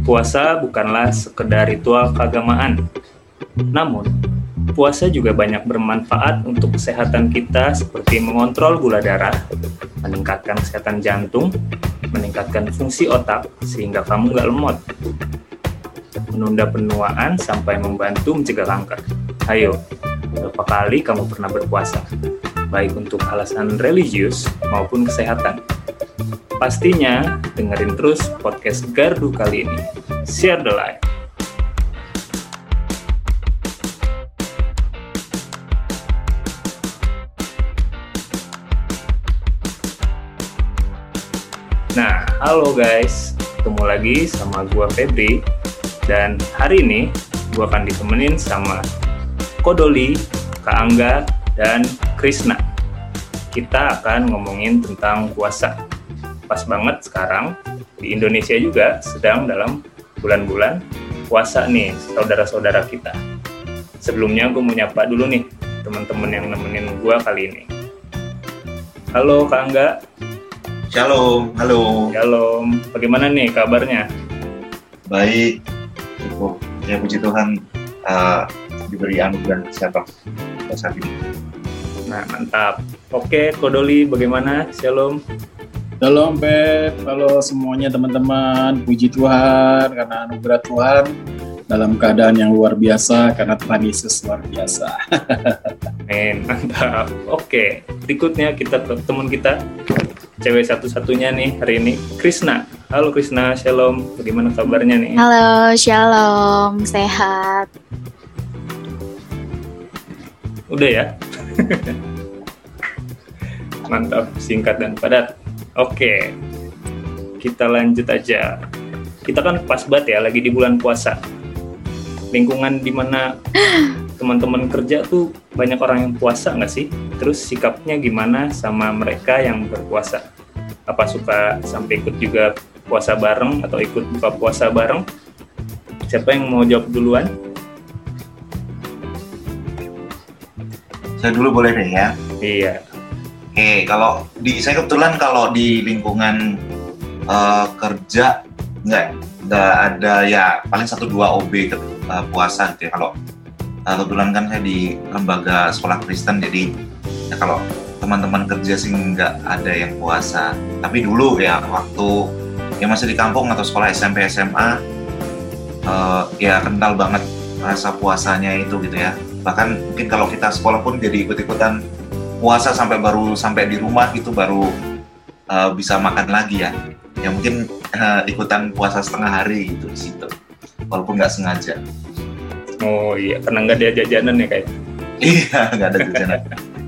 Puasa bukanlah sekedar ritual keagamaan. Namun, puasa juga banyak bermanfaat untuk kesehatan kita seperti mengontrol gula darah, meningkatkan kesehatan jantung, meningkatkan fungsi otak sehingga kamu nggak lemot, menunda penuaan sampai membantu mencegah kanker. Ayo, berapa kali kamu pernah berpuasa? Baik untuk alasan religius maupun kesehatan. Pastinya dengerin terus podcast Gardu kali ini. Share the light. Nah, halo guys. Ketemu lagi sama gua Febri. Dan hari ini gua akan ditemenin sama Kodoli, Kak Angga, dan Krisna. Kita akan ngomongin tentang puasa. Pas banget sekarang di Indonesia juga sedang dalam bulan-bulan puasa nih, saudara-saudara kita. Sebelumnya gue mau nyapa dulu nih teman-teman yang nemenin gue kali ini. Halo Kak Angga. Shalom, halo. Shalom. Bagaimana nih kabarnya? Baik, cukup. Ya puji Tuhan uh, diberi anugerah kesehatan saat ini. Nah, mantap. Oke, Kodoli bagaimana? Shalom. Shalom Pep, halo semuanya teman-teman. Puji Tuhan karena anugerah Tuhan dalam keadaan yang luar biasa karena Tuhan Yesus luar biasa. Amin, mantap. Oke, berikutnya kita ke teman kita cewek satu-satunya nih hari ini, Krisna. Halo Krisna, shalom. Bagaimana kabarnya nih? Halo, shalom, sehat. Udah ya? Mantap, singkat dan padat. Oke, kita lanjut aja. Kita kan pas banget ya, lagi di bulan puasa. Lingkungan di mana teman-teman kerja tuh banyak orang yang puasa nggak sih? Terus sikapnya gimana sama mereka yang berpuasa? Apa suka sampai ikut juga puasa bareng atau ikut buka puasa bareng? Siapa yang mau jawab duluan? Saya dulu boleh deh ya. Iya. Oke, kalau di saya kebetulan kalau di lingkungan uh, kerja nggak nggak ada ya paling satu dua OB ke, uh, puasa gitu ya. Kalau uh, kebetulan kan saya di lembaga sekolah Kristen jadi ya kalau teman-teman kerja sih nggak ada yang puasa. Tapi dulu ya waktu ya masih di kampung atau sekolah SMP SMA uh, ya kental banget rasa puasanya itu gitu ya. Bahkan mungkin kalau kita sekolah pun jadi ikut-ikutan puasa sampai baru sampai di rumah gitu baru uh, bisa makan lagi ya. Ya mungkin uh, ikutan puasa setengah hari gitu di situ. Walaupun nggak sengaja. Oh iya, karena nggak ada jajanan ya kayak. Iya, nggak ada jajanan.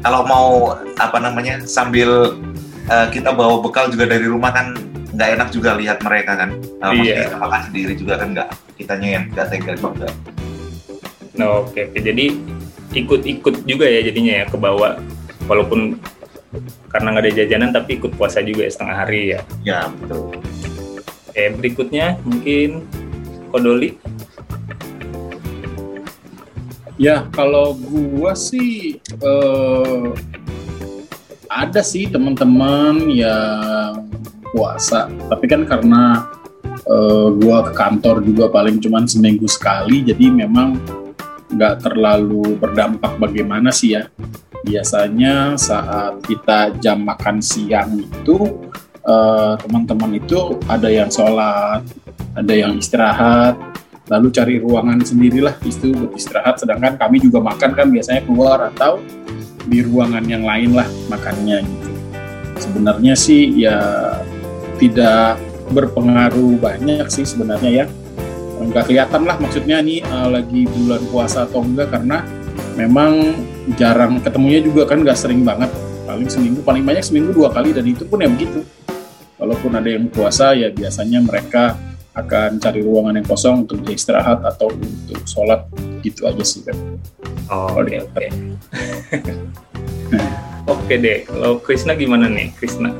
Kalau mau apa namanya sambil uh, kita bawa bekal juga dari rumah kan nggak enak juga lihat mereka kan. Uh, Iya. Maksudnya makan sendiri juga kan nggak kitanya yang nggak tega juga. Nah, oke, oke. Jadi ikut-ikut juga ya jadinya ya ke bawah walaupun karena nggak ada jajanan tapi ikut puasa juga ya setengah hari ya. Ya betul. Oke, berikutnya mungkin Kodoli. ya kalau gua sih eh, ada sih teman-teman yang puasa, tapi kan karena eh, gua ke kantor juga paling cuman seminggu sekali, jadi memang nggak terlalu berdampak bagaimana sih ya. Biasanya saat kita jam makan siang itu eh, teman-teman itu ada yang sholat, ada yang istirahat, lalu cari ruangan sendirilah itu buat istirahat. Sedangkan kami juga makan kan biasanya keluar atau di ruangan yang lain lah makannya gitu. Sebenarnya sih ya tidak berpengaruh banyak sih sebenarnya ya. Enggak kelihatan lah maksudnya nih eh, lagi bulan puasa atau enggak karena memang jarang ketemunya juga kan nggak sering banget. Paling seminggu paling banyak seminggu dua kali dan itu pun ya begitu. Walaupun ada yang puasa ya biasanya mereka akan cari ruangan yang kosong untuk istirahat atau untuk sholat. Gitu aja sih kan Oh, oke, oke. Oke deh, kalau Krisna gimana nih, Krisna?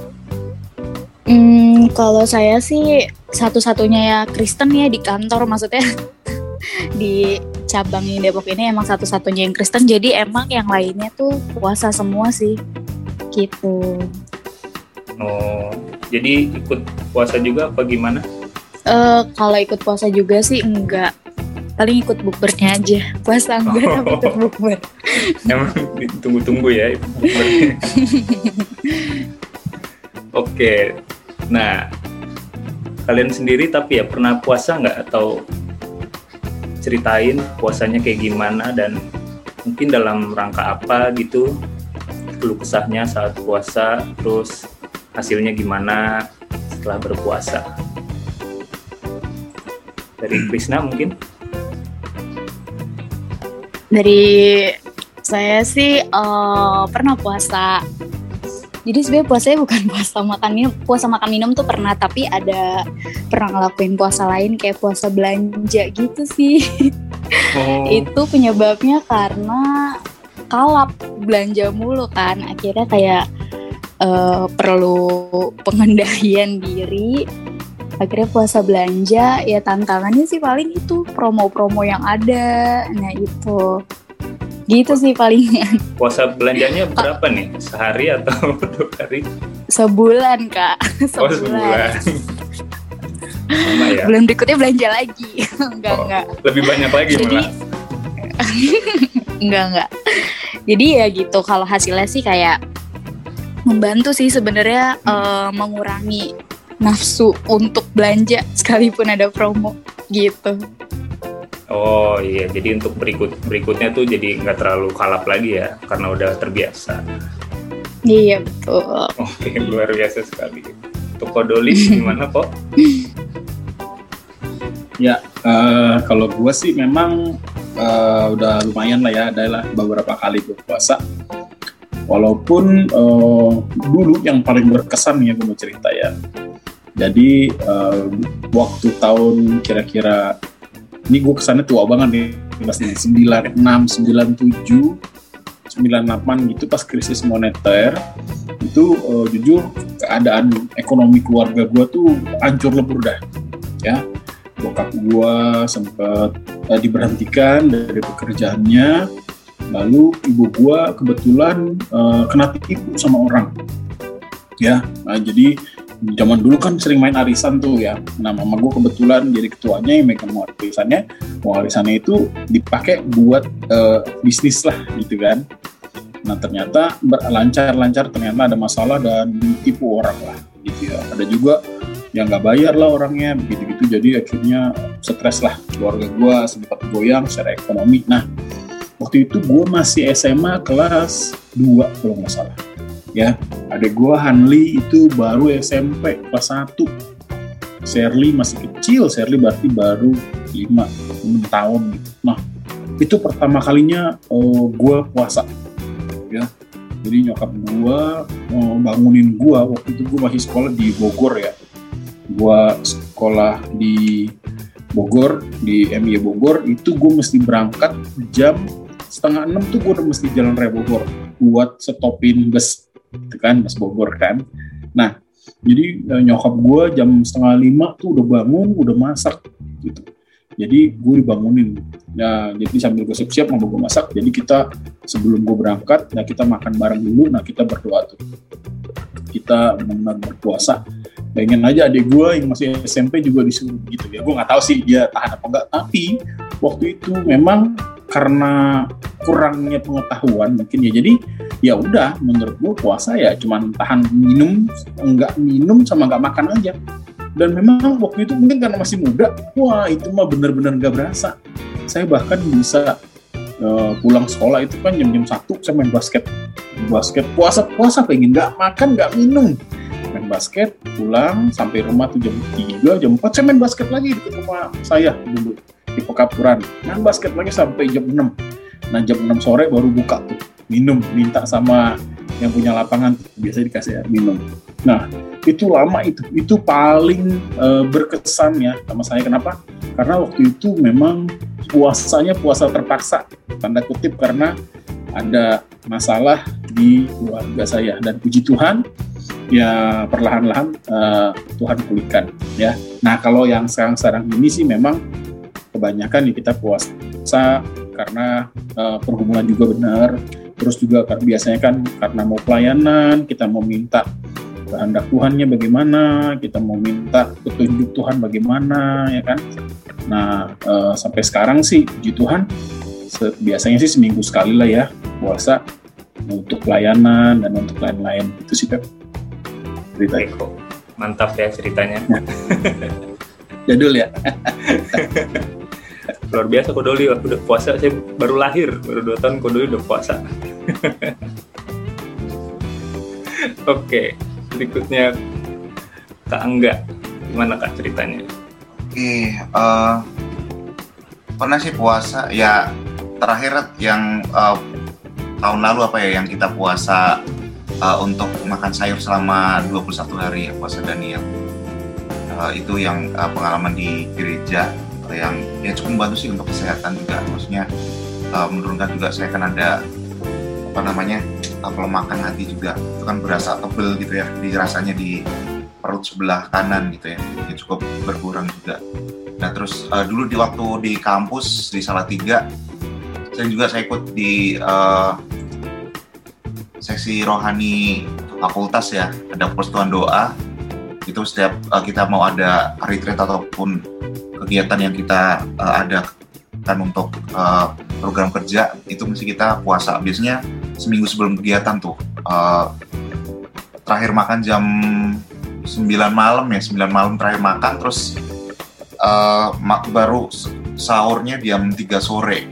Hmm, kalau saya sih satu-satunya ya Kristen ya di kantor maksudnya di cabang yang Depok ini emang satu-satunya yang Kristen jadi emang yang lainnya tuh puasa semua sih gitu. Oh, jadi ikut puasa juga apa gimana? Eh, kalau ikut puasa juga sih enggak. Paling ikut bukbernya aja. Puasa enggak tapi ikut bukber. Emang ditunggu-tunggu ya bukbernya. Oke, nah kalian sendiri tapi ya pernah puasa nggak atau ceritain puasanya kayak gimana dan mungkin dalam rangka apa gitu. Keluh kesahnya saat puasa terus hasilnya gimana setelah berpuasa. Dari Krisna mungkin? Dari saya sih eh, pernah puasa. Jadi sebenarnya puasanya bukan puasa makan minum, puasa makan minum tuh pernah, tapi ada pernah ngelakuin puasa lain kayak puasa belanja gitu sih. oh Itu penyebabnya karena kalap belanja mulu kan, akhirnya kayak eh, perlu pengendalian diri. Akhirnya puasa belanja, ya tantangannya sih paling itu promo-promo yang ada, nah itu. Gitu sih palingan. puasa belanjanya berapa nih sehari atau dua hari Sebulan kak, oh sebulan sama ya Bulan berikutnya belanja lagi. enggak, Oh, enggak. lebih banyak lagi Jadi malah enggak, enggak. Jadi ya gitu kalau hasilnya sih kayak membantu sih sebenarnya eh, mengurangi nafsu untuk belanja sekalipun ada promo gitu. Oh iya, jadi untuk berikut berikutnya tuh jadi nggak terlalu kalap lagi ya, karena udah terbiasa. Iya betul. Oke, luar biasa sekali. Untuk Kodoli gimana kok? Ya, eh, kalau gue sih memang eh, udah lumayan lah ya, ada lah beberapa kali berpuasa. Walaupun eh, dulu yang paling berkesan ya gue mau cerita ya. Jadi eh, waktu tahun kira-kira ini gue kesannya tua banget nih, pas nih 96, 97, 98 gitu pas krisis moneter. Itu eh, jujur keadaan ekonomi keluarga gue tuh hancur lebur dah ya. Bokap gua sempat eh, diberhentikan dari pekerjaannya lalu ibu gua kebetulan eh, kena tipu sama orang ya. Nah, jadi zaman dulu kan sering main arisan tuh ya. Nah mama gua kebetulan jadi ketuanya yang megang warisannya warisannya itu dipakai buat eh, bisnis lah gitu kan. Nah ternyata berlancar-lancar ternyata ada masalah dan ditipu orang lah gitu ya. Ada juga yang nggak bayar lah orangnya begitu-gitu. Jadi akhirnya stres lah. Keluarga gue sempat goyang secara ekonomi. Nah waktu itu gue masih SMA kelas 2 kalau nggak salah ya ada gue Hanli itu baru SMP kelas 1 Sherly masih kecil Sherly berarti baru 5 6 tahun gitu. Nah itu pertama kalinya uh, gue puasa ya. Jadi nyokap gue mau bangunin gue waktu itu gue masih sekolah di Bogor ya. Gua sekolah di Bogor di MI Bogor itu gue mesti berangkat jam setengah enam tuh gue udah mesti jalan raya Bogor buat stopin bus itu kan bus Bogor kan. Nah jadi eh, nyokap gue jam setengah lima tuh udah bangun udah masak gitu. Jadi gue dibangunin. Nah jadi sambil gue siap-siap mau gue masak jadi kita sebelum gue berangkat nah kita makan bareng dulu nah kita berdoa tuh. Kita benar berpuasa. Pengen aja adik gue yang masih SMP juga disuruh gitu ya. Gue nggak tahu sih dia tahan apa enggak tapi waktu itu memang karena kurangnya pengetahuan mungkin ya. Jadi ya udah menurut gue puasa ya cuman tahan minum enggak minum sama enggak makan aja. Dan memang waktu itu mungkin karena masih muda wah itu mah bener-bener nggak berasa. Saya bahkan bisa uh, pulang sekolah itu kan jam-jam satu saya main basket. Basket puasa puasa pengen nggak makan nggak minum. Main basket pulang sampai rumah tuh jam 3 jam 4 saya main basket lagi di rumah saya dulu di Pekapuran. Main basket lagi sampai jam 6 nah jam 6 sore baru buka tuh. Minum minta sama yang punya lapangan biasa dikasih air minum. Nah itu lama itu. Itu paling uh, berkesan ya sama saya. Kenapa? Karena waktu itu memang puasanya puasa terpaksa. Tanda kutip karena ada masalah di keluarga saya. Dan puji Tuhan ya perlahan-lahan uh, Tuhan pulihkan ya. Nah kalau yang sekarang-sekarang ini sih memang kebanyakan ya kita puasa karena uh, perhubungan juga benar. Terus juga biasanya kan karena mau pelayanan kita mau minta kehendak Tuhannya bagaimana, kita mau minta petunjuk Tuhan bagaimana, ya kan. Nah, uh, sampai sekarang sih, puji Tuhan, biasanya sih seminggu sekali lah ya puasa untuk pelayanan dan untuk lain-lain itu sih Pep. Cerita. Mantap ya ceritanya. Jadul ya. luar biasa Kodoli udah puasa saya baru lahir. Baru dua tahun Kodoli udah puasa. Oke berikutnya Kak Angga. Gimana Kak ceritanya? Oke uh, pernah sih puasa. Ya terakhir yang uh, tahun lalu apa ya yang kita puasa uh, untuk makan sayur selama 21 hari ya puasa Daniel. Uh, itu yang uh, pengalaman di gereja yang ya cukup membantu sih untuk kesehatan juga. Maksudnya uh, menurunkan juga saya kan ada apa namanya kalau makan hati juga. Itu kan berasa tebel gitu ya di rasanya di perut sebelah kanan gitu ya. Ini cukup berkurang juga. Nah terus uh, dulu di waktu di kampus di Salatiga saya juga saya ikut di uh, seksi rohani fakultas ya. Ada persatuan doa. Itu setiap uh, kita mau ada retreat ataupun kegiatan yang kita uh, adakan untuk uh, program kerja itu mesti kita puasa. Biasanya seminggu sebelum kegiatan tuh uh, terakhir makan jam 9 malam ya 9 malam terakhir makan terus uh, baru sahurnya jam 3 sore.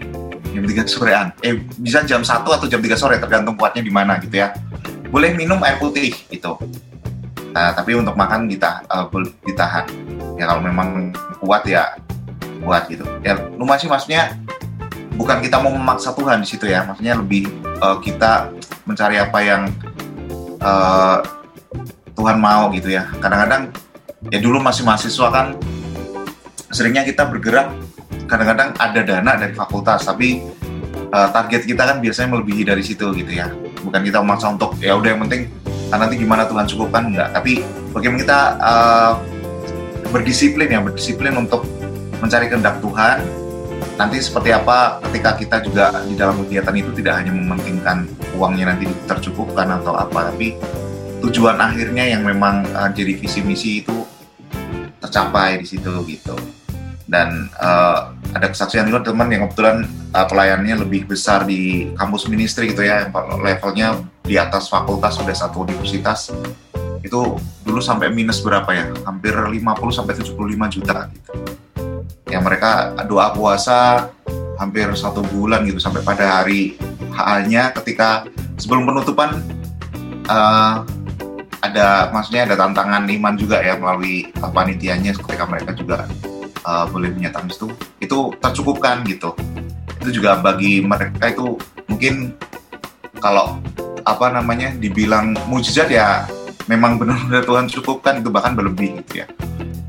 Jam 3 sorean. Eh bisa jam 1 atau jam 3 sore tergantung kuatnya di mana gitu ya. Boleh minum air putih gitu. Nah tapi untuk makan dita, uh, ditahan. Ya kalau memang kuat ya kuat gitu. Ya rumah sih maksudnya bukan kita mau memaksa Tuhan di situ ya. Maksudnya lebih uh, kita mencari apa yang uh, Tuhan mau gitu ya. Kadang-kadang ya dulu masih mahasiswa kan seringnya kita bergerak kadang-kadang ada dana dari fakultas tapi uh, target kita kan biasanya melebihi dari situ gitu ya. Bukan kita memaksa untuk ya udah yang penting ah, nanti gimana Tuhan cukupkan? Enggak. Tapi bagaimana kita uh, berdisiplin ya berdisiplin untuk mencari kehendak Tuhan. Nanti seperti apa ketika kita juga di dalam kegiatan itu tidak hanya mementingkan uangnya nanti tercukupkan atau apa tapi tujuan akhirnya yang memang uh, jadi visi misi itu tercapai di situ gitu. Dan uh, ada kesaksian juga teman yang kebetulan uh, pelayanannya lebih besar di kampus ministry gitu ya levelnya di atas fakultas sudah satu universitas itu dulu sampai minus berapa ya? Hampir 50 sampai 75 juta gitu. Ya mereka doa puasa hampir satu bulan gitu sampai pada hari HA-nya ketika sebelum penutupan uh, ada maksudnya ada tantangan iman juga ya melalui panitianya ketika mereka juga uh, boleh menyatakan itu. Itu tercukupkan gitu. Itu juga bagi mereka itu mungkin kalau apa namanya dibilang mujizat ya memang benar-benar Tuhan cukupkan itu bahkan berlebih gitu ya.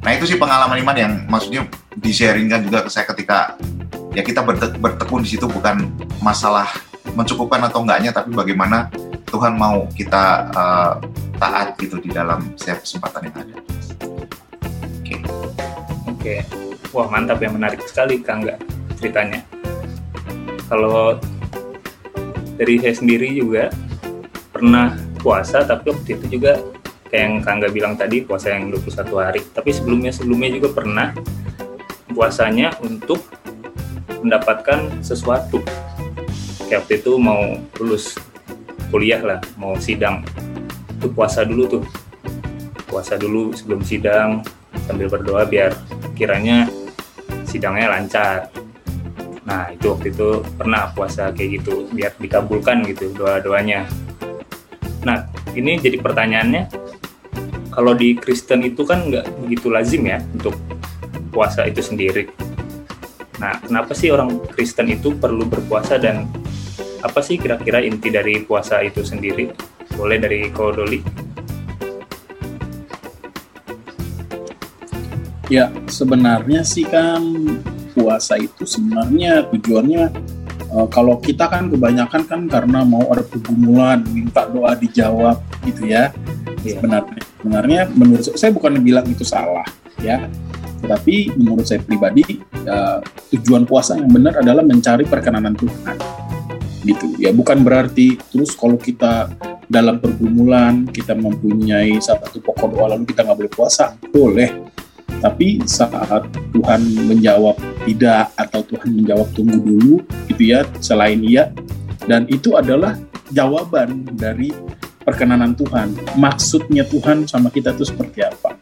Nah itu sih pengalaman iman yang maksudnya di-sharingkan juga ke saya ketika ya kita berte bertekun di situ bukan masalah mencukupkan atau enggaknya tapi bagaimana Tuhan mau kita uh, taat gitu di dalam setiap kesempatan yang ada. Oke. Okay. Oke. Okay. Wah mantap ya menarik sekali Kang nggak ceritanya. Kalau dari saya sendiri juga pernah puasa tapi waktu itu juga kayak yang Kangga bilang tadi puasa yang 21 hari. Tapi sebelumnya sebelumnya juga pernah puasanya untuk mendapatkan sesuatu. Kayak waktu itu mau lulus kuliah lah mau sidang. Itu puasa dulu tuh. Puasa dulu sebelum sidang sambil berdoa biar kiranya sidangnya lancar. Nah itu waktu itu pernah puasa kayak gitu biar dikabulkan gitu doa-doanya Nah, ini jadi pertanyaannya, kalau di Kristen itu kan nggak begitu lazim ya untuk puasa itu sendiri. Nah, kenapa sih orang Kristen itu perlu berpuasa dan apa sih kira-kira inti dari puasa itu sendiri? Boleh dari Kodoli? Ya, sebenarnya sih kan puasa itu sebenarnya tujuannya uh, kalau kita kan kebanyakan kan karena mau ada pergumulan minta doa dijawab gitu ya. Yeah. sebenarnya sebenarnya menurut saya, saya bukan bilang itu salah ya. Tetapi menurut saya pribadi uh, tujuan puasa yang benar adalah mencari perkenanan Tuhan. Gitu ya bukan berarti terus kalau kita dalam pergumulan kita mempunyai satu pokok doa lalu kita nggak boleh puasa. Boleh tapi saat Tuhan menjawab tidak atau Tuhan menjawab tunggu dulu gitu ya selain iya dan itu adalah jawaban dari perkenanan Tuhan. Maksudnya Tuhan sama kita itu seperti apa?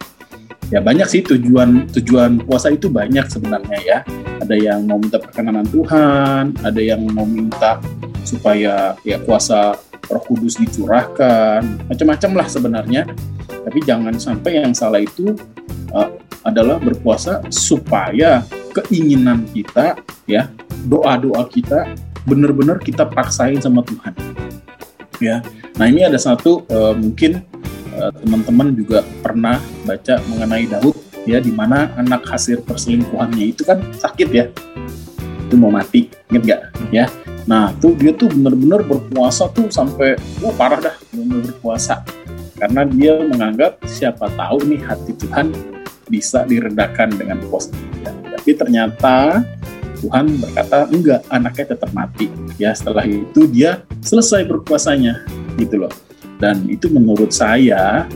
Ya banyak sih tujuan tujuan puasa itu banyak sebenarnya ya. Ada yang mau minta perkenanan Tuhan ada yang mau minta supaya ya kuasa Roh Kudus dicurahkan. Macam-macam lah sebenarnya. Tapi jangan sampai yang salah itu uh, adalah berpuasa supaya keinginan kita ya doa-doa kita benar-benar kita paksain sama Tuhan. Ya nah ini ada satu uh, mungkin uh, teman-teman juga pernah baca mengenai Daud ya di mana anak hasil perselingkuhannya itu kan sakit ya. Itu mau mati inget gak ya nah tuh dia tuh benar-benar berpuasa tuh sampai wah parah dah benar berpuasa. Karena dia menganggap siapa tahu nih hati Tuhan bisa diredakan dengan positif. Tapi ternyata Tuhan berkata enggak, anaknya tetap mati. Ya setelah itu dia selesai berpuasanya, gitu loh. Dan itu menurut saya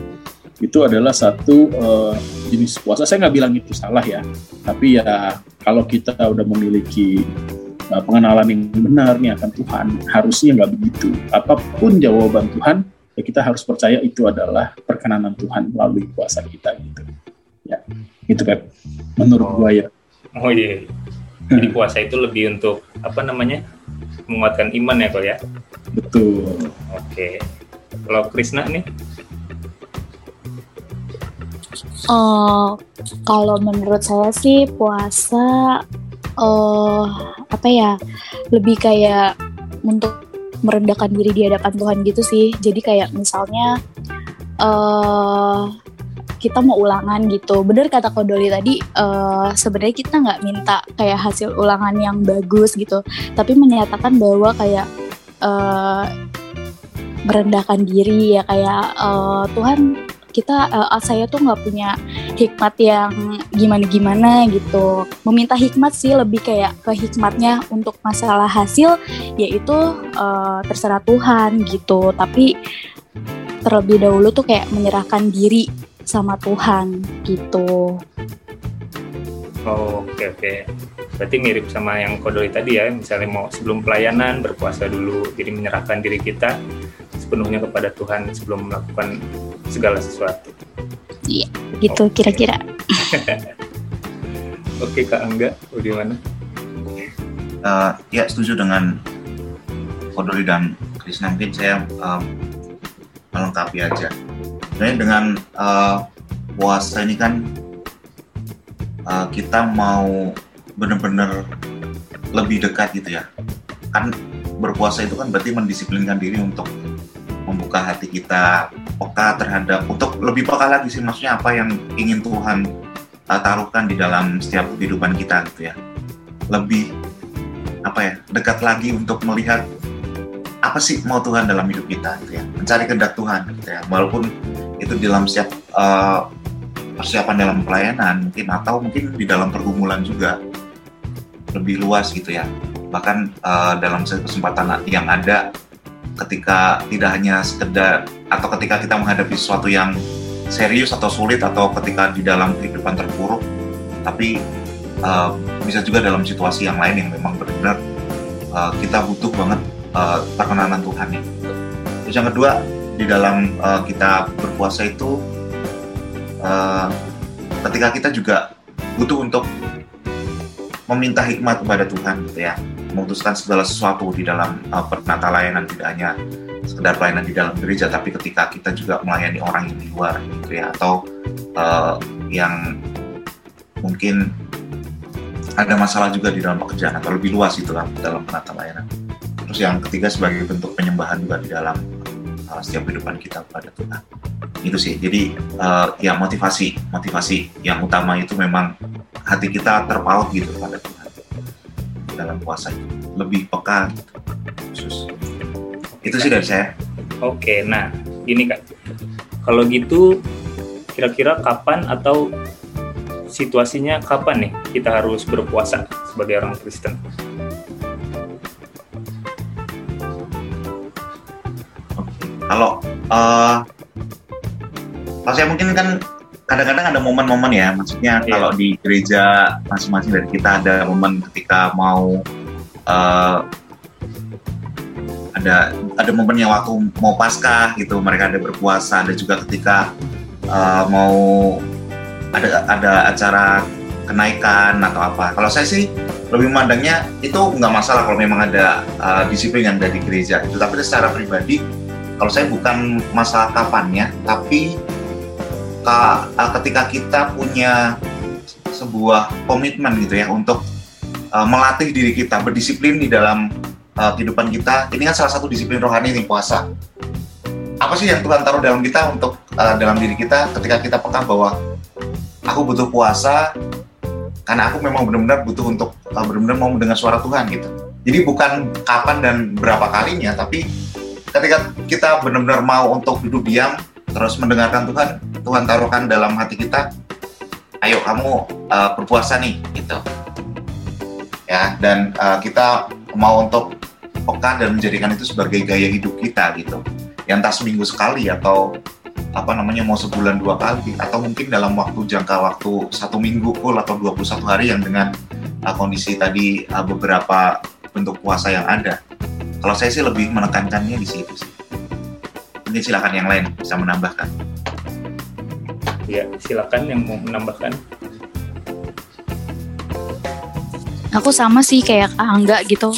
itu adalah satu uh, jenis puasa. Saya nggak bilang itu salah ya, tapi ya kalau kita udah memiliki uh, pengenalan yang benar nih akan Tuhan, harusnya nggak begitu. Apa pun jawaban Tuhan, ya kita harus percaya itu adalah perkenanan Tuhan melalui puasa kita gitu ya. Gitu kan menurut oh. gua ya. Oh iya jadi puasa itu lebih untuk apa namanya menguatkan iman ya kok ya? Betul. Oke. Kalau Krisna nih? Oh, kalau menurut saya sih puasa uh, apa ya lebih kayak untuk merendahkan diri di hadapan Tuhan gitu sih. Jadi kayak misalnya uh, kita mau ulangan gitu. Bener kata Kodoli tadi, uh, sebenarnya kita nggak minta kayak hasil ulangan yang bagus gitu, tapi menyatakan bahwa kayak uh, merendahkan diri ya kayak uh, Tuhan kita uh, saya tuh nggak punya hikmat yang gimana gimana gitu. Meminta hikmat sih lebih kayak ke hikmatnya untuk masalah hasil yaitu uh, terserah Tuhan gitu. Tapi terlebih dahulu tuh kayak menyerahkan diri sama Tuhan gitu. Oh, oke okay, oke. Okay. Berarti mirip sama yang kodoi tadi ya, misalnya mau sebelum pelayanan berpuasa dulu, jadi menyerahkan diri kita sepenuhnya kepada Tuhan sebelum melakukan segala sesuatu. Iya, gitu kira-kira. oke okay, Kak Angga, bagaimana? Uh, ya setuju dengan Kodoli dan Krisna mungkin saya um, melengkapi aja sebenarnya dengan uh, puasa ini kan uh, kita mau benar-benar lebih dekat gitu ya. Kan berpuasa itu kan berarti mendisiplinkan diri untuk membuka hati kita peka terhadap untuk lebih peka lagi sih maksudnya apa yang ingin Tuhan uh, taruhkan di dalam setiap kehidupan kita gitu ya. Lebih apa ya dekat lagi untuk melihat apa sih mau Tuhan dalam hidup kita gitu ya. Mencari kehendak Tuhan gitu ya. Walaupun itu dalam siap uh, persiapan dalam pelayanan mungkin atau mungkin di dalam pergumulan juga lebih luas gitu ya bahkan uh, dalam kesempatan yang ada ketika tidak hanya sekedar atau ketika kita menghadapi sesuatu yang serius atau sulit atau ketika di dalam kehidupan terpuruk tapi uh, bisa juga dalam situasi yang lain yang memang benar-benar uh, kita butuh banget uh, perkenanan Tuhan nih. Terus yang kedua di dalam uh, kita berpuasa itu uh, ketika kita juga butuh untuk meminta hikmat kepada Tuhan gitu ya. Memutuskan segala sesuatu di dalam uh, penata layanan tidak hanya sekedar pelayanan di dalam gereja tapi ketika kita juga melayani orang yang di luar gitu ya. Atau uh, yang mungkin ada masalah juga di dalam pekerjaan atau lebih luas itu dalam dalam penata layanan. Terus yang ketiga sebagai bentuk penyembahan juga di dalam uh, setiap kehidupan kita kepada Tuhan. Itu sih. Jadi uh, ya motivasi, motivasi yang utama itu memang hati kita terpaut gitu pada Tuhan dalam puasa itu. Lebih peka gitu. Khusus. Itu sih dari saya. Oke, nah gini kak, kalau gitu kira-kira kapan atau situasinya kapan nih kita harus berpuasa sebagai orang Kristen? Kalau uh, kalau saya mungkin kan kadang-kadang ada momen-momen ya, maksudnya Iya. kalau di gereja masing-masing dari kita ada momen ketika mau uh, ada ada momen yang waktu mau paskah gitu, mereka ada berpuasa, ada juga ketika uh, mau ada ada acara kenaikan atau apa. Kalau saya sih lebih memandangnya itu nggak masalah kalau memang ada uh, disiplin yang dari gereja itu, tapi secara pribadi kalau saya bukan masalah kapannya, tapi uh, ketika kita punya sebuah komitmen gitu ya untuk uh, melatih diri kita berdisiplin di dalam uh, kehidupan kita. Ini kan salah satu disiplin rohani nih puasa. Apa sih yang Tuhan taruh dalam kita untuk dalam diri kita ketika kita peka bahwa aku butuh puasa karena aku memang benar-benar butuh untuk uh, benar-benar mau mendengar suara Tuhan gitu. Jadi bukan kapan dan berapa kalinya, tapi ketika kita benar-benar mau untuk duduk diam terus mendengarkan Tuhan, Tuhan taruhkan dalam hati kita, ayo kamu uh, berpuasa nih gitu. Ya, dan uh, kita mau untuk peka dan menjadikan itu sebagai gaya hidup kita gitu. Yang entah seminggu sekali atau apa namanya mau sebulan dua kali atau mungkin dalam waktu jangka waktu satu minggu full atau 21 hari yang dengan uh, kondisi tadi uh, beberapa bentuk puasa yang ada. Kalau saya sih lebih menekankannya di situ sih. Mungkin silakan yang lain bisa menambahkan. Ya, silakan yang mau menambahkan. Aku sama sih kayak Kak Angga gitu.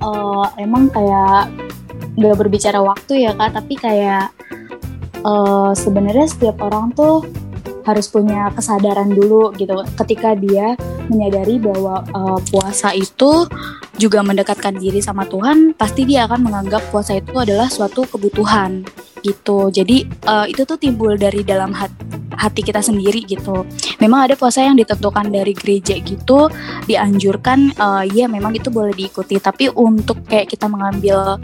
Eh, emang kayak nggak berbicara waktu ya kak, tapi kayak eh, sebenarnya setiap orang tuh harus punya kesadaran dulu gitu. Ketika dia menyadari bahwa eh, puasa itu juga mendekatkan diri sama Tuhan, pasti dia akan menganggap puasa itu adalah suatu kebutuhan gitu. Jadi eh, itu tuh timbul dari dalam hat- hati kita sendiri gitu. Memang ada puasa yang ditentukan dari gereja gitu, dianjurkan eh, ya memang itu boleh diikuti tapi untuk kayak kita mengambil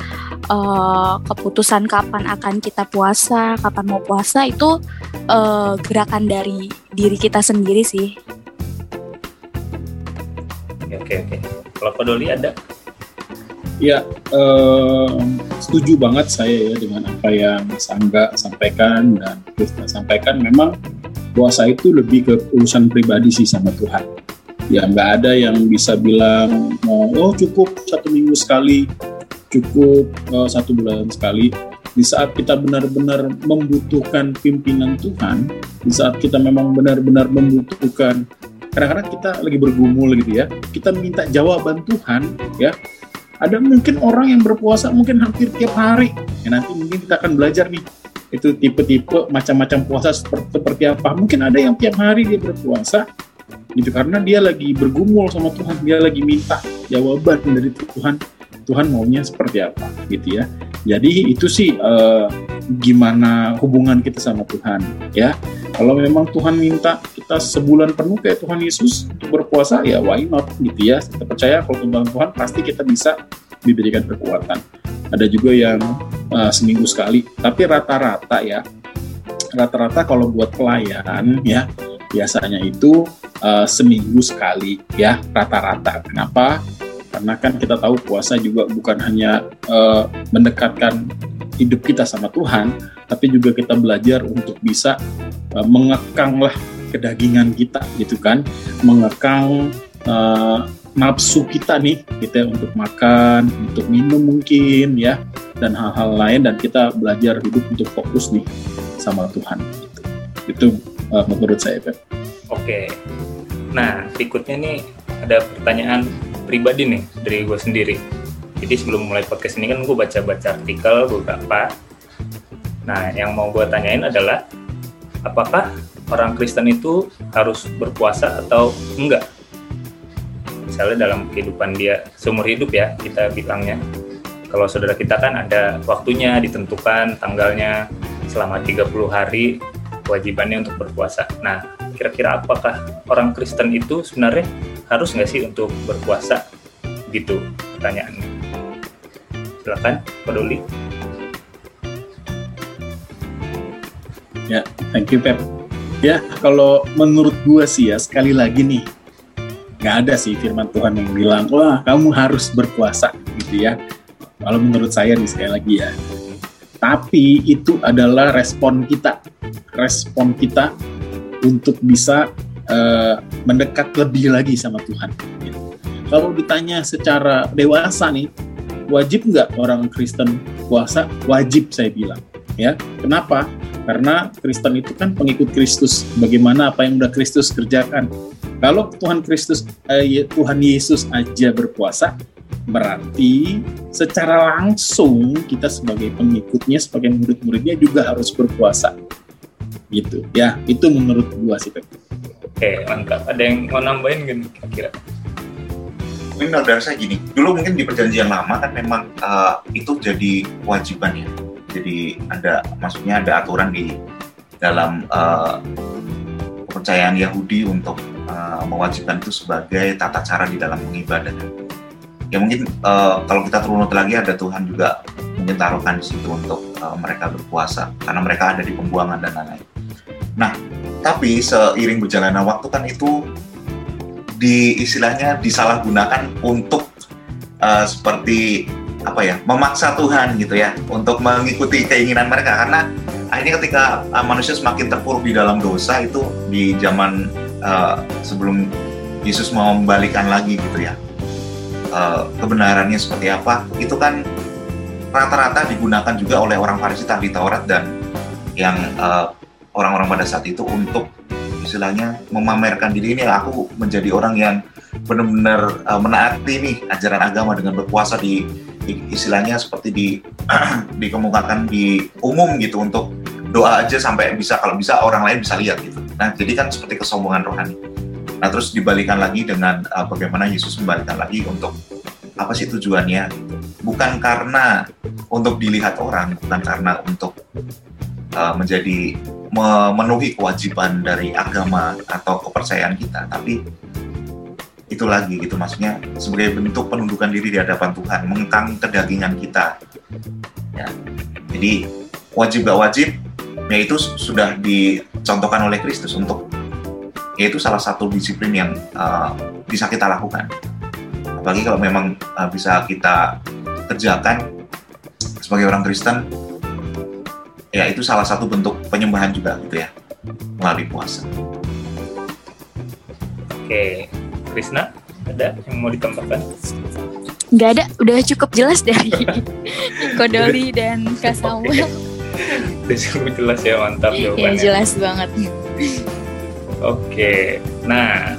eh, keputusan kapan akan kita puasa kapan mau puasa itu eh, gerakan dari diri kita sendiri sih Oke, oke. Kalau Pak Doli ada? Ya, eh, setuju banget saya ya dengan apa yang Mas Angga sampaikan dan Krista sampaikan. Memang puasa itu lebih ke urusan pribadi sih sama Tuhan. Ya, nggak ada yang bisa bilang, oh cukup satu minggu sekali, cukup eh, satu bulan sekali. Di saat kita benar-benar membutuhkan pimpinan Tuhan, di saat kita memang benar-benar membutuhkan, kadang-kadang kita lagi bergumul gitu ya, kita minta jawaban Tuhan, ya. Ada mungkin orang yang berpuasa mungkin hampir tiap hari. Ya nanti mungkin kita akan belajar nih itu tipe-tipe macam-macam puasa seperti, seperti apa. Mungkin ada yang tiap hari dia berpuasa gitu karena dia lagi bergumul sama Tuhan dia lagi minta jawaban dari Tuhan Tuhan maunya seperti apa gitu ya. Jadi itu sih eh, gimana hubungan kita sama Tuhan ya. Kalau memang Tuhan minta kita sebulan penuh kayak Tuhan Yesus untuk berpuasa ya why not gitu ya. Kita percaya kalau Tuhan Tuhan pasti kita bisa diberikan kekuatan. Ada juga yang uh, seminggu sekali. Tapi rata-rata ya rata-rata kalau buat pelayan ya biasanya itu uh, seminggu sekali ya rata-rata. Kenapa karena kan kita tahu puasa juga bukan hanya uh, mendekatkan hidup kita sama Tuhan tapi juga kita belajar untuk bisa uh, mengekang lah kedagingan kita gitu kan mengekang uh, nafsu kita nih kita untuk makan untuk minum mungkin ya dan hal-hal lain dan kita belajar hidup untuk fokus nih sama Tuhan gitu. itu uh, menurut saya Pep. Oke. Nah, berikutnya nih ada pertanyaan pribadi nih dari gue sendiri. Jadi sebelum mulai podcast ini kan gue baca-baca artikel beberapa. Nah, yang mau gue tanyain adalah apakah orang Kristen itu harus berpuasa atau enggak? Misalnya dalam kehidupan dia seumur hidup ya kita bilangnya. Kalau saudara kita kan ada waktunya ditentukan tanggalnya selama 30 hari kewajibannya untuk berpuasa. Nah, kira-kira apakah orang Kristen itu sebenarnya harus nggak sih untuk berpuasa? Gitu pertanyaannya. Silakan, Pak Doli. Ya, thank you Pep. Ya, kalau menurut gua sih ya sekali lagi nih nggak ada sih firman Tuhan yang bilang wah kamu harus berpuasa gitu ya. Kalau menurut saya nih sekali lagi ya. Tapi itu adalah respon kita, respon kita untuk bisa uh, mendekat lebih lagi sama Tuhan. Kalau ditanya secara dewasa nih, wajib nggak orang Kristen puasa? Wajib saya bilang. Ya, kenapa? Karena Kristen itu kan pengikut Kristus. Bagaimana apa yang udah Kristus kerjakan? Kalau Tuhan Kristus, eh, Tuhan Yesus aja berpuasa, berarti secara langsung kita sebagai pengikutnya, sebagai murid-muridnya juga harus berpuasa. Gitu. Ya, itu menurut gua sih. Oke, mantap. Ada yang mau nambahin gak kira-kira? Mungkin dari saya gini, dulu mungkin di perjanjian lama kan memang uh, itu jadi kewajiban ya. Jadi ada, maksudnya ada aturan di dalam uh, kepercayaan Yahudi untuk uh, mewajibkan itu sebagai tata cara di dalam mengibadah. Ya mungkin uh, kalau kita turunut lagi ada Tuhan juga mungkin taruhkan di situ untuk uh, mereka berpuasa karena mereka ada di pembuangan dan lain-lain. Nah, tapi seiring berjalannya waktu kan itu di istilahnya disalahgunakan untuk uh, seperti apa ya memaksa Tuhan gitu ya untuk mengikuti keinginan mereka. Karena akhirnya ketika uh, manusia semakin terpuruk di dalam dosa itu di zaman uh, sebelum Yesus mau membalikan lagi gitu ya uh, kebenarannya seperti apa itu kan rata-rata digunakan juga oleh orang Farisi di Taurat dan yang uh, orang-orang pada saat itu untuk istilahnya memamerkan diri ini aku menjadi orang yang benar-benar uh, menaati nih ajaran agama dengan berpuasa di, di istilahnya seperti di dikemukakan di umum gitu untuk doa aja sampai bisa kalau bisa orang lain bisa lihat gitu. Nah jadi kan seperti kesombongan rohani. Nah terus dibalikan lagi dengan uh, bagaimana Yesus membalikan lagi untuk apa sih tujuannya. Bukan karena untuk dilihat orang, bukan karena untuk uh, menjadi memenuhi kewajiban dari agama atau kepercayaan kita, tapi itu lagi gitu maksudnya sebagai bentuk penundukan diri di hadapan Tuhan, mengekang kedagingan kita. Ya. Jadi wajib gak wajib, ya itu sudah dicontohkan oleh Kristus untuk yaitu salah satu disiplin yang uh, bisa kita lakukan. Apalagi kalau memang uh, bisa kita kerjakan sebagai orang Kristen, ya itu salah satu bentuk penyembahan juga gitu ya melalui puasa. Oke, Krisna ada yang mau ditambahkan? Nggak ada, udah cukup jelas dari Kodoli dan Samuel. udah cukup jelas ya, mantap ya, jawabannya. Ya jelas banget. Oke, nah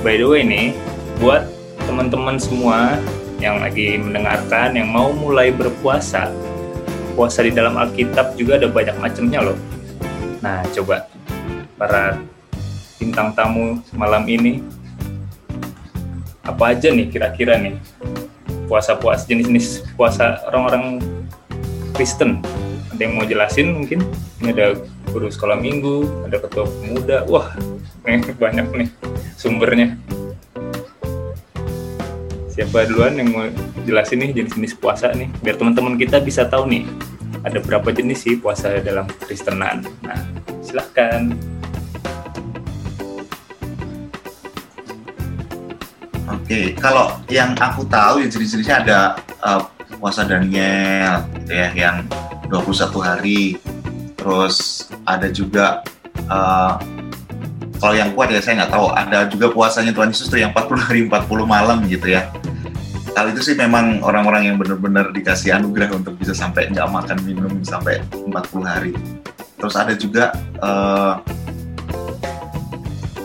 by the way nih, buat teman-teman semua yang lagi mendengarkan, yang mau mulai berpuasa, puasa di dalam Alkitab juga ada banyak macamnya loh. Nah, coba para bintang tamu malam ini apa aja nih kira-kira nih puasa-puasa jenis-jenis puasa orang-orang Kristen? Ada yang mau jelasin mungkin? Ini ada guru sekolah minggu ada ketua pemuda. Wah banyak nih sumbernya siapa duluan yang mau jelasin nih jenis-jenis puasa nih biar teman-teman kita bisa tahu nih ada berapa jenis sih puasa dalam Kristenan. Nah, silahkan. Oke, kalau yang aku tahu ya jenis-jenisnya ada uh, puasa Daniel gitu ya yang 21 hari. Terus ada juga uh, kalau yang kuat ya saya nggak tahu ada juga puasanya Tuhan Yesus tuh yang 40 hari 40 malam gitu ya hal itu sih memang orang-orang yang benar-benar dikasih anugerah untuk bisa sampai nggak makan minum sampai 40 hari. Terus ada juga uh,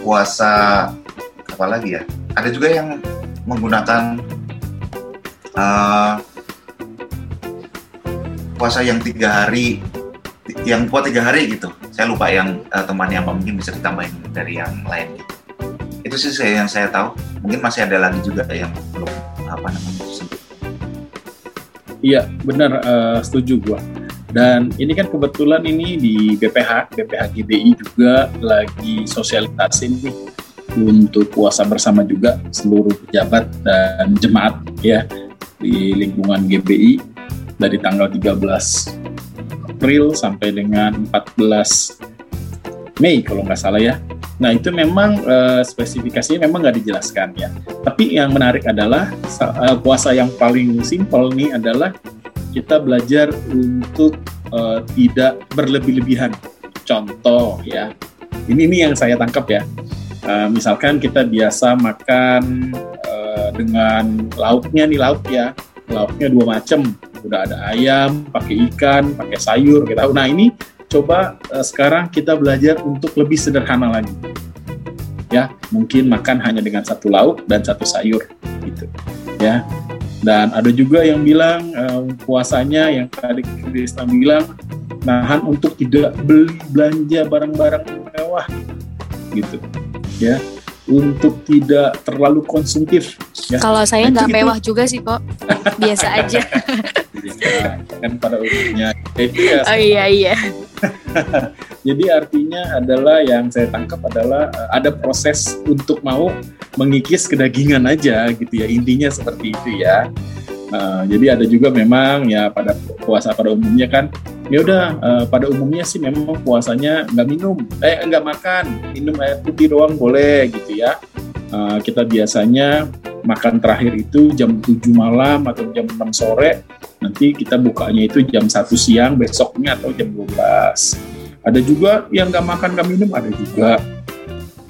puasa apa lagi ya? Ada juga yang menggunakan uh, puasa yang tiga hari, yang buat tiga hari gitu. Saya lupa yang uh, temannya apa mungkin bisa ditambahin dari yang lain. Itu sih yang saya tahu. Mungkin masih ada lagi juga yang belum apa namanya tersebut. Iya benar uh, setuju gua. Dan ini kan kebetulan ini di BPH, BPH GBI juga lagi sosialisasi nih untuk puasa bersama juga seluruh pejabat dan jemaat ya di lingkungan GBI dari tanggal 13 April sampai dengan 14 Mei kalau nggak salah ya Nah itu memang uh, spesifikasinya memang nggak dijelaskan ya. Tapi yang menarik adalah uh, puasa yang paling simpel nih adalah kita belajar untuk uh, tidak berlebih-lebihan. Contoh ya, ini ini yang saya tangkap ya. Uh, misalkan kita biasa makan uh, dengan lauknya nih lauk ya, lauknya dua macam. Udah ada ayam, pakai ikan, pakai sayur. Kita, nah ini coba uh, sekarang kita belajar untuk lebih sederhana lagi. Ya, mungkin makan hanya dengan satu lauk dan satu sayur gitu. Ya. Dan ada juga yang bilang uh, puasanya yang tadi Krista bilang nahan untuk tidak beli belanja barang-barang mewah gitu. Ya untuk tidak terlalu konsumtif. Ya. Kalau saya nggak mewah juga sih kok, biasa aja. ya, kan pada umumnya. ya, oh iya iya. Jadi artinya adalah yang saya tangkap adalah eh, ada proses untuk mau mengikis kedagingan aja gitu ya intinya seperti itu ya. Uh, jadi ada juga memang ya pada puasa pada umumnya kan ya udah uh, pada umumnya sih memang puasanya nggak minum eh nggak makan minum air putih doang boleh gitu ya. Uh, kita biasanya makan terakhir itu jam 7 malam atau jam 6 sore nanti kita bukanya itu jam 1 siang besoknya atau jam 12 ada juga yang nggak makan nggak minum ada juga.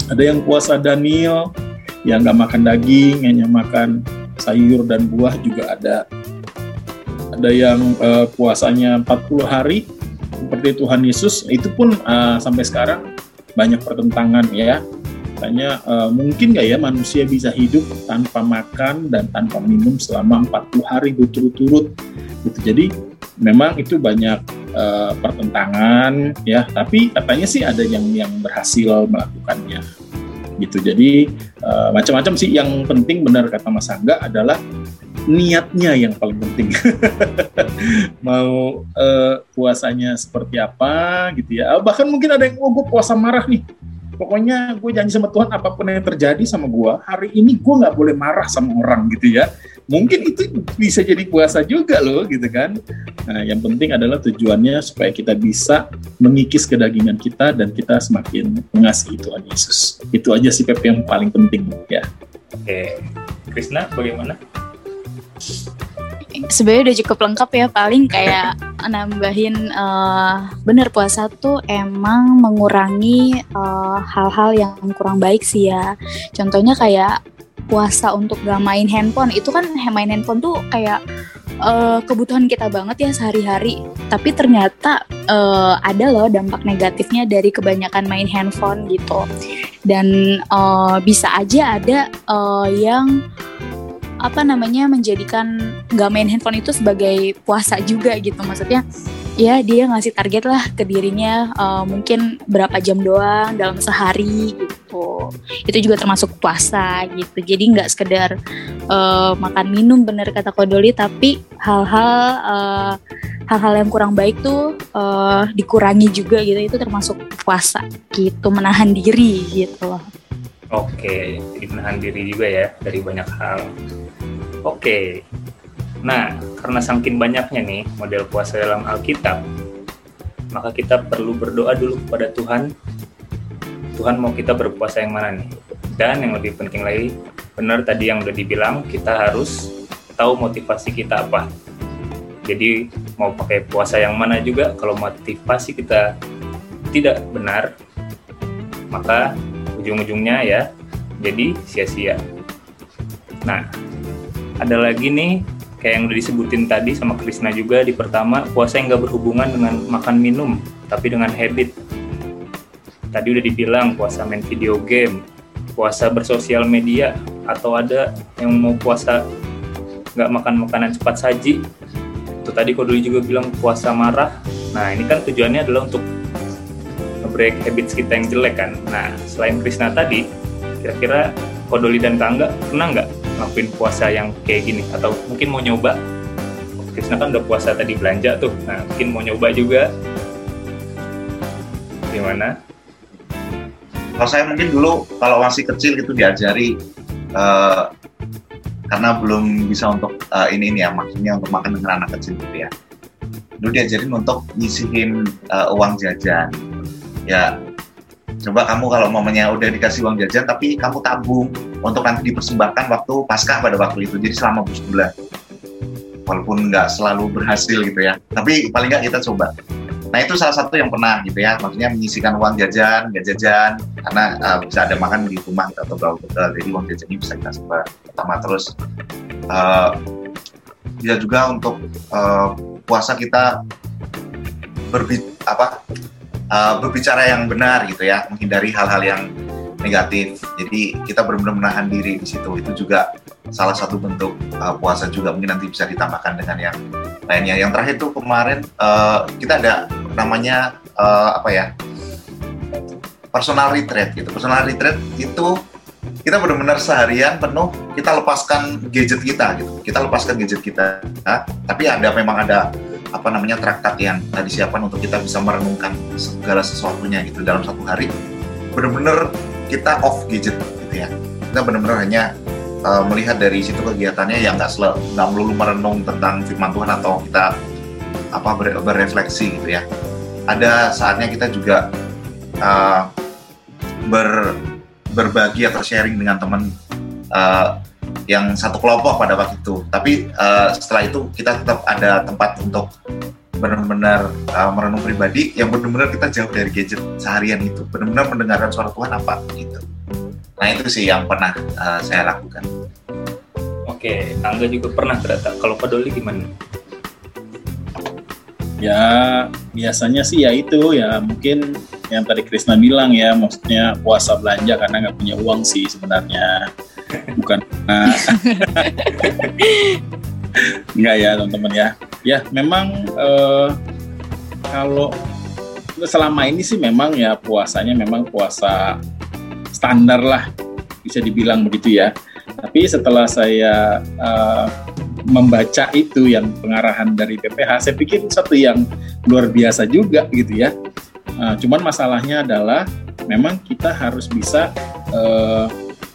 Ada yang puasa Daniel yang nggak makan daging hanya makan sayur dan buah juga ada. Ada yang uh, puasanya 40 hari seperti Tuhan Yesus. Itu pun uh, sampai sekarang banyak pertentangan ya. Katanya uh, mungkin nggak ya manusia bisa hidup tanpa makan dan tanpa minum selama 40 hari berturut-turut? Gitu. Jadi memang itu banyak uh, pertentangan ya. Tapi katanya sih ada yang yang berhasil melakukannya gitu jadi uh, macam-macam sih yang penting benar kata Mas Angga adalah niatnya yang paling penting. Mau uh, puasanya seperti apa gitu ya. Bahkan mungkin ada yang, oh gue puasa marah nih. Pokoknya gue janji sama Tuhan apa pun yang terjadi sama gue, hari ini gue nggak boleh marah sama orang gitu ya. Mungkin itu bisa jadi puasa juga loh gitu kan. Nah yang penting adalah tujuannya supaya kita bisa mengikis kedagingan kita dan kita semakin mengasihi Tuhan Yesus. Itu aja sih Pep yang paling penting ya. Oke, Krisna bagaimana? sebenarnya udah cukup lengkap ya paling kayak nambahin uh, bener puasa tuh emang mengurangi eh, hal-hal uh, yang kurang baik sih ya contohnya kayak puasa untuk gak main handphone itu kan main handphone tuh kayak uh, kebutuhan kita banget ya sehari-hari. Tapi ternyata uh, ada loh dampak negatifnya dari kebanyakan main handphone gitu. Dan uh, bisa aja ada uh, yang apa namanya menjadikan nggak main handphone itu sebagai puasa juga gitu. Maksudnya ya dia ngasih target lah ke dirinya uh, mungkin berapa jam doang dalam sehari gitu. Itu juga termasuk puasa gitu. Jadi nggak sekedar uh, makan minum bener kata Kodoli tapi hal-hal uh, hal-hal yang kurang baik tuh uh, dikurangi juga gitu. Itu termasuk puasa gitu menahan diri gitu. Loh Oke, jadi menahan diri juga ya dari banyak hal. Oke, nah karena saking banyaknya nih model puasa dalam Alkitab, maka kita perlu berdoa dulu kepada Tuhan. Tuhan mau kita berpuasa yang mana nih? Dan yang lebih penting lagi, benar tadi yang udah dibilang, kita harus tahu motivasi kita apa. Jadi mau pakai puasa yang mana juga, kalau motivasi kita tidak benar, maka ujung-ujungnya ya jadi sia-sia. Nah, ada lagi nih kayak yang udah disebutin tadi sama Krisna juga di pertama puasa yang nggak berhubungan dengan makan minum tapi dengan habit. Tadi udah dibilang puasa main video game, puasa bersosial media, atau ada yang mau puasa nggak makan makanan cepat saji. Itu tadi kok dulu juga bilang puasa marah. Nah ini kan tujuannya adalah untuk break habits kita yang jelek kan. Nah, selain Krisna tadi, kira-kira Kodoli dan Kangga pernah nggak ngelakuin puasa yang kayak gini? Atau mungkin mau nyoba? Krisna kan udah puasa tadi belanja tuh, nah mungkin mau nyoba juga. Gimana? Kalau saya mungkin dulu kalau masih kecil gitu diajari uh, karena belum bisa untuk uh, ini ini ya maksudnya untuk makan dengan anak kecil gitu ya. Dulu diajarin untuk nyisihin uh, uang jajan ya coba kamu kalau momennya udah dikasih uang jajan tapi kamu tabung untuk nanti dipersembahkan waktu pasca pada waktu itu jadi selama sebulan walaupun nggak selalu berhasil gitu ya tapi paling nggak kita coba. Nah itu salah satu yang pernah gitu ya maksudnya menyisikan uang jajan nggak jajan karena uh, bisa ada makan di rumah atau berapa betul jadi uang jajan ini bisa kita coba pertama. Terus uh, bisa juga untuk uh, puasa kita berbi apa uh, berbicara yang benar gitu ya menghindari hal-hal yang negatif. Jadi kita benar-benar menahan diri di situ. Itu juga salah satu bentuk uh, puasa juga mungkin nanti bisa ditambahkan dengan yang lainnya. Yang terakhir tuh kemarin uh, kita ada namanya uh, apa ya personal retreat gitu. Personal retreat itu kita benar-benar seharian penuh kita lepaskan gadget kita gitu. Kita lepaskan gadget kita nah, tapi ada memang ada apa namanya traktat yang disiapkan untuk kita bisa merenungkan segala sesuatunya gitu dalam satu hari. Benar-benar kita off gadget gitu ya. Kita benar-benar hanya uh, melihat dari situ kegiatannya yang nggak selalu nggak melulu merenung tentang firman Tuhan atau kita apa ber, berefleksi gitu ya. Ada saatnya kita juga uh, ber berbagi atau sharing dengan teman uh, yang satu kelompok pada waktu itu. Tapi uh, setelah itu kita tetap ada tempat untuk benar-benar uh, merenung pribadi yang benar-benar kita jauh dari gadget seharian itu, benar-benar mendengarkan suara Tuhan apa gitu. Nah itu sih yang pernah uh, saya lakukan. Oke, Angga juga pernah ternyata. Kalau Pak Doli gimana? Ya biasanya sih ya itu ya mungkin yang tadi Krisna bilang ya maksudnya puasa belanja karena nggak punya uang sih sebenarnya bukan. Nah, nggak ya teman-teman ya. Ya memang eh, kalau selama ini sih memang ya puasanya memang puasa standar lah bisa dibilang begitu ya. Tapi setelah saya uh, membaca itu yang pengarahan dari PPH, saya pikir satu yang luar biasa juga gitu ya. Nah, cuman masalahnya adalah memang kita harus bisa uh,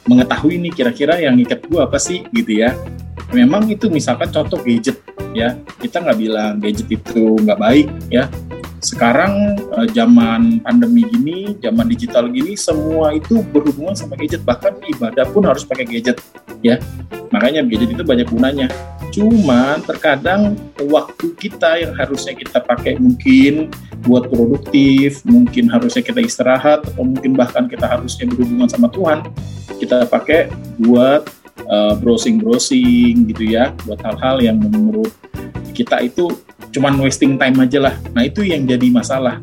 mengetahui nih kira-kira yang ngikat gua apa sih gitu ya. Memang itu misalkan contoh gadget ya, kita nggak bilang gadget itu nggak baik ya. Sekarang uh, zaman pandemi gini, zaman digital gini, semua itu berhubungan sama gadget. Bahkan ibadah pun harus pakai gadget ya. Makanya gadget itu banyak gunanya. Cuman terkadang waktu kita yang harusnya kita pakai mungkin buat produktif, mungkin harusnya kita istirahat, atau mungkin bahkan kita harusnya berhubungan sama Tuhan, kita pakai buat uh, browsing-browsing gitu ya, buat hal-hal yang menurut kita itu cuman wasting time aja lah. Nah itu yang jadi masalah.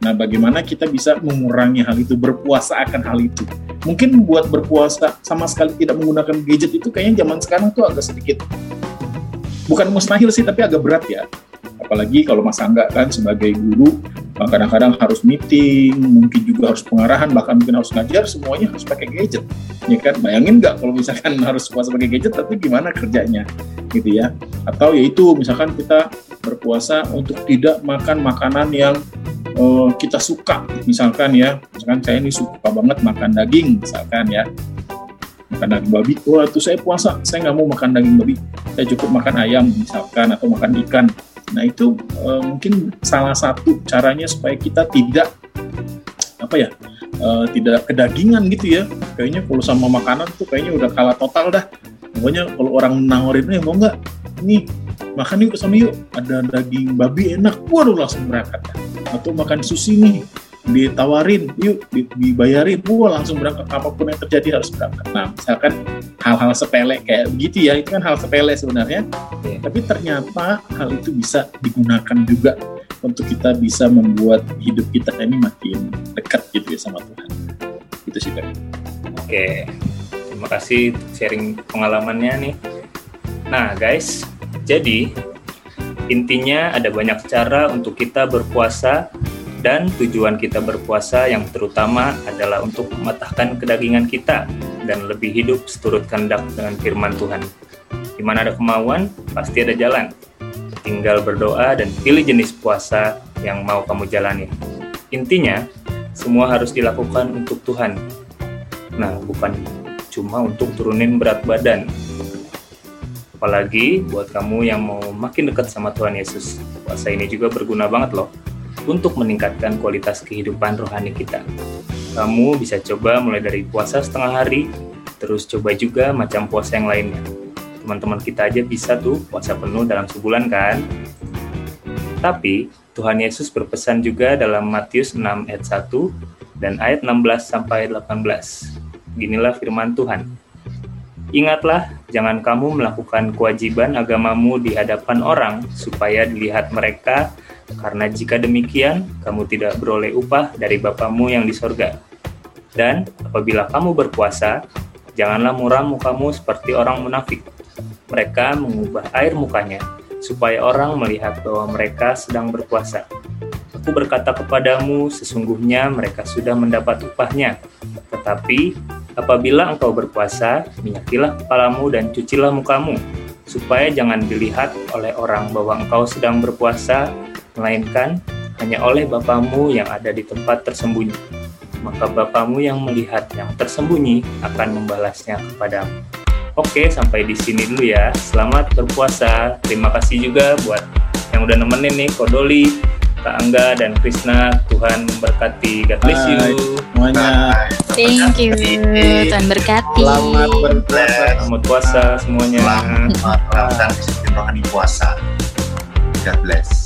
Nah bagaimana kita bisa mengurangi hal itu, berpuasa akan hal itu. Mungkin buat berpuasa sama sekali tidak menggunakan gadget itu kayaknya zaman sekarang tuh agak sedikit bukan mustahil sih tapi agak berat ya apalagi kalau Mas Angga kan sebagai guru kadang-kadang harus meeting mungkin juga harus pengarahan bahkan mungkin harus ngajar semuanya harus pakai gadget. Ya kan? Bayangin nggak kalau misalkan harus puasa pakai gadget tapi gimana kerjanya? Gitu ya. Atau yaitu misalkan kita berpuasa untuk tidak makan makanan yang uh, kita suka. Misalkan ya misalkan saya ini suka banget makan daging misalkan ya. Makan daging babi. Wah itu saya puasa saya nggak mau makan daging babi. Saya cukup makan ayam misalkan atau makan ikan nah itu e, mungkin salah satu caranya supaya kita tidak apa ya e, tidak kedagingan gitu ya. Kayaknya kalau sama makanan tuh kayaknya udah kalah total dah. Pokoknya kalau orang nawarin eh mau nggak? Nih makan yuk sama yuk. Ada daging babi enak. Waduh langsung berangkat. Atau makan sushi nih ditawarin yuk dibayarin. Wah langsung berangkat. Apa pun yang terjadi harus berangkat. Nah misalkan hal-hal sepele kayak begitu ya itu kan hal sepele sebenarnya. Yeah. tapi ternyata hal itu bisa digunakan juga untuk kita bisa membuat hidup kita ini makin dekat gitu ya sama Tuhan. Itu sih oke. Terima kasih sharing pengalamannya nih. Nah guys jadi intinya ada banyak cara untuk kita berpuasa dan tujuan kita berpuasa yang terutama adalah untuk mematahkan kedagingan kita dan lebih hidup seturut kehendak dengan firman Tuhan. Di mana ada kemauan, pasti ada jalan. Tinggal berdoa dan pilih jenis puasa yang mau kamu jalani. Intinya, semua harus dilakukan untuk Tuhan. Nah, bukan cuma untuk turunin berat badan. Apalagi buat kamu yang mau makin dekat sama Tuhan Yesus. Puasa ini juga berguna banget loh untuk meningkatkan kualitas kehidupan rohani kita. Kamu bisa coba mulai dari puasa setengah hari, terus coba juga macam puasa yang lainnya. teman-teman kita aja bisa tuh puasa penuh dalam sebulan kan? Tapi Tuhan Yesus berpesan juga dalam Matius 6 ayat 1 dan ayat 16 sampai 18. Ginilah firman Tuhan. Ingatlah, jangan kamu melakukan kewajiban agamamu di hadapan orang supaya dilihat mereka, karena jika demikian, kamu tidak beroleh upah dari Bapamu yang di sorga. Dan apabila kamu berpuasa, janganlah muram mukamu seperti orang munafik. Mereka mengubah air mukanya supaya orang melihat bahwa mereka sedang berpuasa. Aku berkata kepadamu, sesungguhnya mereka sudah mendapat upahnya. Tetapi apabila engkau berpuasa, minyakilah kepalamu dan cucilah mukamu, supaya jangan dilihat oleh orang bahwa engkau sedang berpuasa, melainkan hanya oleh Bapamu yang ada di tempat tersembunyi maka Bapamu yang melihat yang tersembunyi akan membalasnya kepadamu. Oke, sampai di sini dulu ya. Selamat berpuasa. Terima kasih juga buat yang udah nemenin nih, Kodoli, Kak Angga, dan Krisna. Tuhan memberkati. God bless you. Semuanya. Thank you. Tuhan berkati. Selamat berpuasa. Selamat puasa semuanya. Selamat melakukan disiplin rohani puasa. God bless.